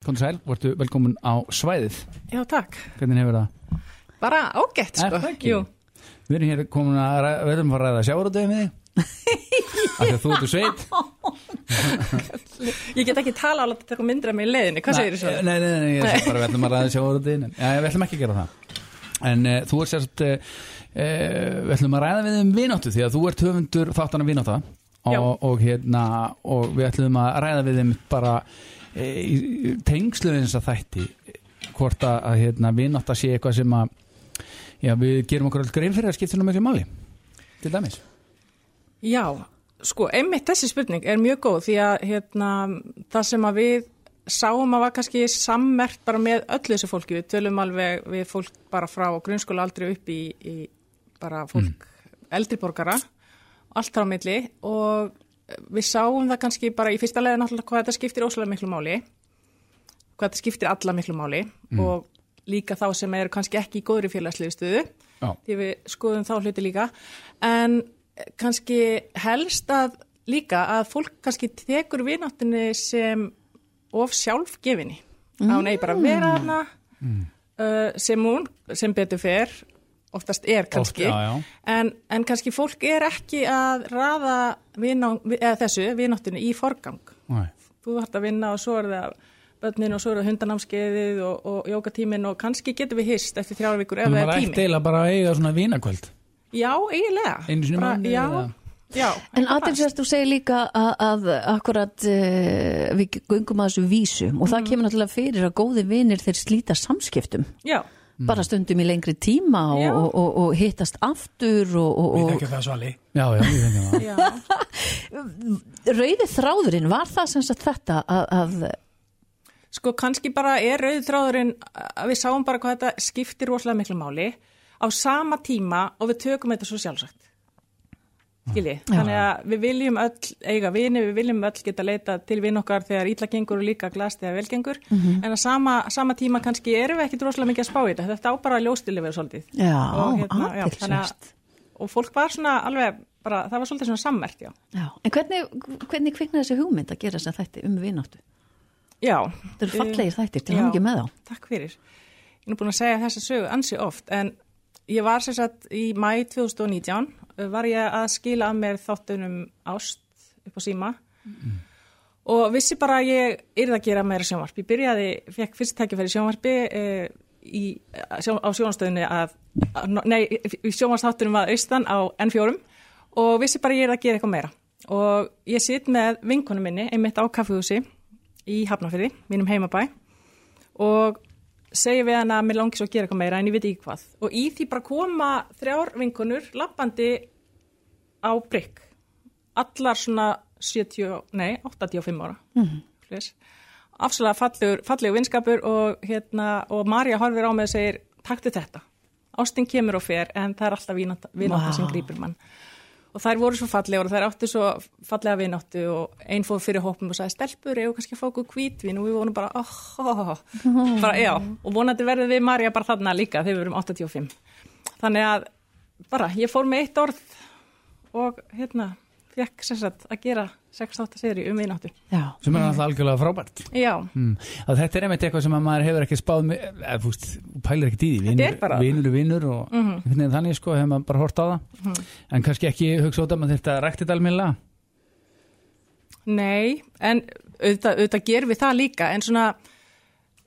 Kondur Sæl, vortu velkomin á svæðið. Já, takk. Hvernig hefur það? Bara ágætt, Er sko. það ekki? Jú. Við erum hér komin að við erum að ræða sjávarútöðu með þig. Af því að þú ert úr sveit. Ég get ekki tala á að taka myndir af mig í leiðinni. Hvað segir þú svo? Nei, nei, nei, nei, ég sé bara við ætlum að ræða sjávarútöðin. Já, við ætlum ekki að gera það. En uh, þú ert sérst, uh, við ætlum að ræða við um vináttu því að þú ert höfundur þáttan og, og, hérna, og við ætlum að ræða við um bara uh, í tengslu eins að þætti hvort að, að hérna, vinátta sé eitthvað sem að já, við gerum okkur alltaf grein fyrir að skipta nú miklu máli til dæmis. Já, sko, einmitt þessi spurning er mjög góð því að hérna, það sem að við sáum að var kannski sammert bara með öllu þessu fólki. Við tölum alveg við fólk bara frá grunnskóla aldrei upp í, í bara fólk eldri borgara, allt á milli og við sáum það kannski bara í fyrsta lega náttúrulega hvað þetta skiptir óslega miklu máli, hvað þetta skiptir alla miklu máli og líka þá sem eru kannski ekki í góðri Já. því við skoðum þá hluti líka. En kannski helst að líka að fólk kannski tekur vináttinni sem of sjálfgefinni. Að hún eigi bara að vera hana uh, sem hún, sem betur fer oftast er kannski Oft, já, já. En, en kannski fólk er ekki að raða viná, eða þessu vináttinni í forgang Nei. þú þarft að vinna og svo er það börnin og svo er það hundanámskeiðið og, og jókatímin og kannski getum við hist eftir þrjára vikur ef það að er tími ætti eiginlega bara að eiga svona vinakvöld. Já, eiginlega. Já, eða? já. En eitthvað aðeinsvæst þú segir líka að, að akkurat uh, við göngum að þessu vísu og það kemur náttúrulega fyrir að góði vinir þeir slíta samskiptum. Já, bara stundum í lengri tíma og, og, og, og hittast aftur og, og, Við og þekkjum það svali. Já, já, ég fengi það. já. rauði þráðurinn var það sem sagt þetta að, að Sko kannski bara er rauð þráðurinn að við sáum bara hvað þetta skiptir rosalega miklu máli á sama tíma og við tökum þetta svo sjálfsagt. Skilji, þannig að við viljum öll eiga vini, við viljum öll geta leita til vinn okkar þegar ítla gengur og líka glas þegar vel gengur, en að sama, sama tíma kannski erum við ekkit rosalega mikið að spá í þetta, þetta á bara að ljóstili við svolítið. já, Og hérna, já, að- Og fólk var svona alveg, bara, það var svolítið svona sammert, já. Já, en hvernig, hvernig kviknaði þessi hugmynd að gera þess að þetta um vináttu? Já. Það eru fallegir þættir til hann ekki með þá. Takk fyrir. Ég er búin að segja þessa sögu ansi oft en ég var sem sagt í mæ 2019 uh, var ég að skila að mér þáttunum ást upp á síma og vissi bara að ég yrði að gera meira sjónvarp. Ég byrjaði, fekk fyrst tækifæri sjónvarpi uh, í, sjó, á sjónvarstöðinni að, nei, sjónvarstáttunum að austan á N4 og vissi bara að ég yrði að gera eitthvað meira. Og ég sitt með vinkonum minni einmitt á kaffehúsi í Hafnafyrði, mínum heimabæ og segi við hann að mér langi svo að gera eitthvað meira en ég veit ekki hvað. Og í því bara koma þrjár vinkonur lappandi á brygg. Allar svona 70, nei, 85 ára. Mm. afslega fallegur, fallegur vinskapur og hérna og Marja horfir á mig og segir taktu þetta, ástin kemur og fer en það er alltaf vinata, vinata Vá. sem grýpur mann og þær voru svo fallegur og þær áttu svo fallega vináttu og einn fóð fyrir hópum og sagði stelpur, eigum við kannski að fá okkur hvítvin og við vonum bara, oh, oh, oh. bara já, og vonandi verðum við Marja bara þarna líka þegar við erum 85 þannig að bara, ég fór með eitt orð og hérna fekk sagt að gera 6-8 seri um vináttu Já, Sem er alltaf algjörlega frábært. já, Mm. Þetta er einmitt eitthvað sem að maður hefur ekki spáð með, eða þú pælir ekkert í því. Þetta bara- Vinur er vinur og mm -hmm. þannig sko hefur maður bara hort á það. En kannski ekki hugsa út að maður þetta almennilega. nei en auðvitað, auðvitað gerum við það líka en svona,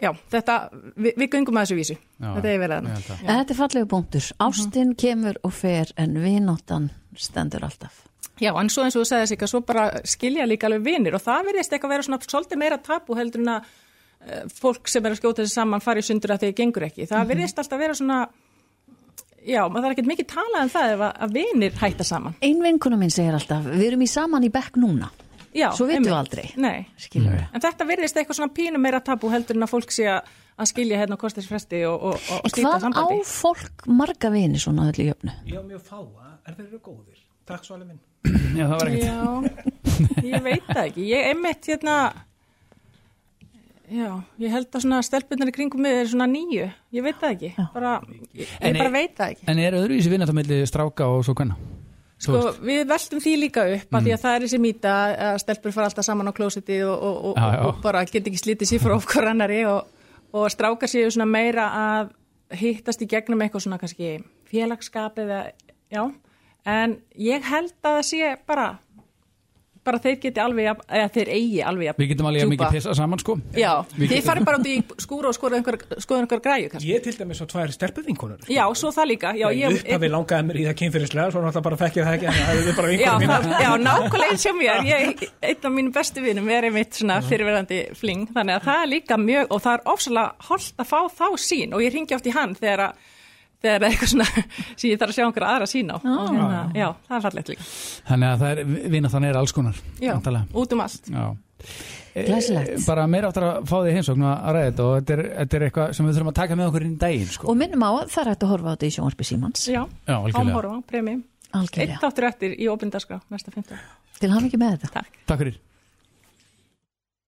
já, þetta við, við göngum að þessu vísu, Já, þetta er verið ég að held það. en þetta er fallegu punktur. Ástin kemur og fer en vináttan stendur alltaf. Já, en svo eins og þú segði sig að svo bara skilja líka alveg vinir og það verðist eitthvað vera svona svolítið meira tapu heldur en að uh, fólk sem er að skjóta þessi saman fari í sundur að þeir gengur ekki. Það verðist alltaf vera svona, já, maður þarf ekkert mikið talað um það ef að, að vinir hætta saman. Ein vinkuna mín segir alltaf, við erum í saman í bekk núna. Já, Svo vitum við aldrei. Nei, Skilur við. en þetta verðist eitthvað svona pínu meira tapu heldur en að fólk sé að að skilja hérna á kostisfresti og, og, og En slíta hvað á sambandi. fólk marga vini svona öllu jöfnu? Ég á mjög fáa, en þeir eru góðir. Takk svali minn. Já, það var ekkert. Já, ég veit það ekki. Ég einmitt hérna, já, ég held að svona stelpunar í kringum mig er svona nýju. Ég veit það ekki. Bara, ég, ég bara er- veit það ekki. En er öðruvísi vinnat á milli stráka og svo hvenna? Sko, við veltum því líka upp að því að það er þessi mýta að stelpur fara alltaf saman á klósitið og, og, og, Já, já. og bara get ekki slítið sér frá okkur annari og, og strákar séu svona meira að hittast í gegnum eitthvað svona kannski félagskap eða, já, en ég held að það sé bara bara þeir geti alveg, jafn- eða þeir eigi alveg jafn Við getum alveg djúpa. mikið pissa saman sko Já, Við getum- farið bara út í skúra og skoða einhver, skoða einhver græju kannski. Ég er til dæmis á tvær stelpuvinkonur. Já, svo það líka. Já, ég ég, upphafi langaði mér í það kynfyrirslega, svo náttúrulega bara þekki ég það ekki, en það hefur bara Já, vinkonur mínar. það, já, nákvæmlega eins hjá mér ég, einn af mínum bestu vinum er einmitt svona fyrirverandi fling, þannig að það er líka mjög og það er ofsalega þegar er eitthvað svona sem ég þarf að sjá einhverja aðra sín á. Og hérna, já, það er fallegt líka. Þannig að það er, vinna þannig er alls konar já, væntanlega. út um allt. Já. Glæsilegt. Eh, Bara meira áttur að fá því heimsókn að ræða þetta og þetta er, þetta er eitthvað sem við þurfum að taka með okkur inn í daginn sko. Og minnum á að það er hægt að horfa á þetta í sjónvarpi símans. Já, Já, algjörlega. ámhorfa, premi. Einn Algjörlega, þáttur eftir í opindarskrá næsta 15 til hann ekki með þetta. Takk. Takk fyrir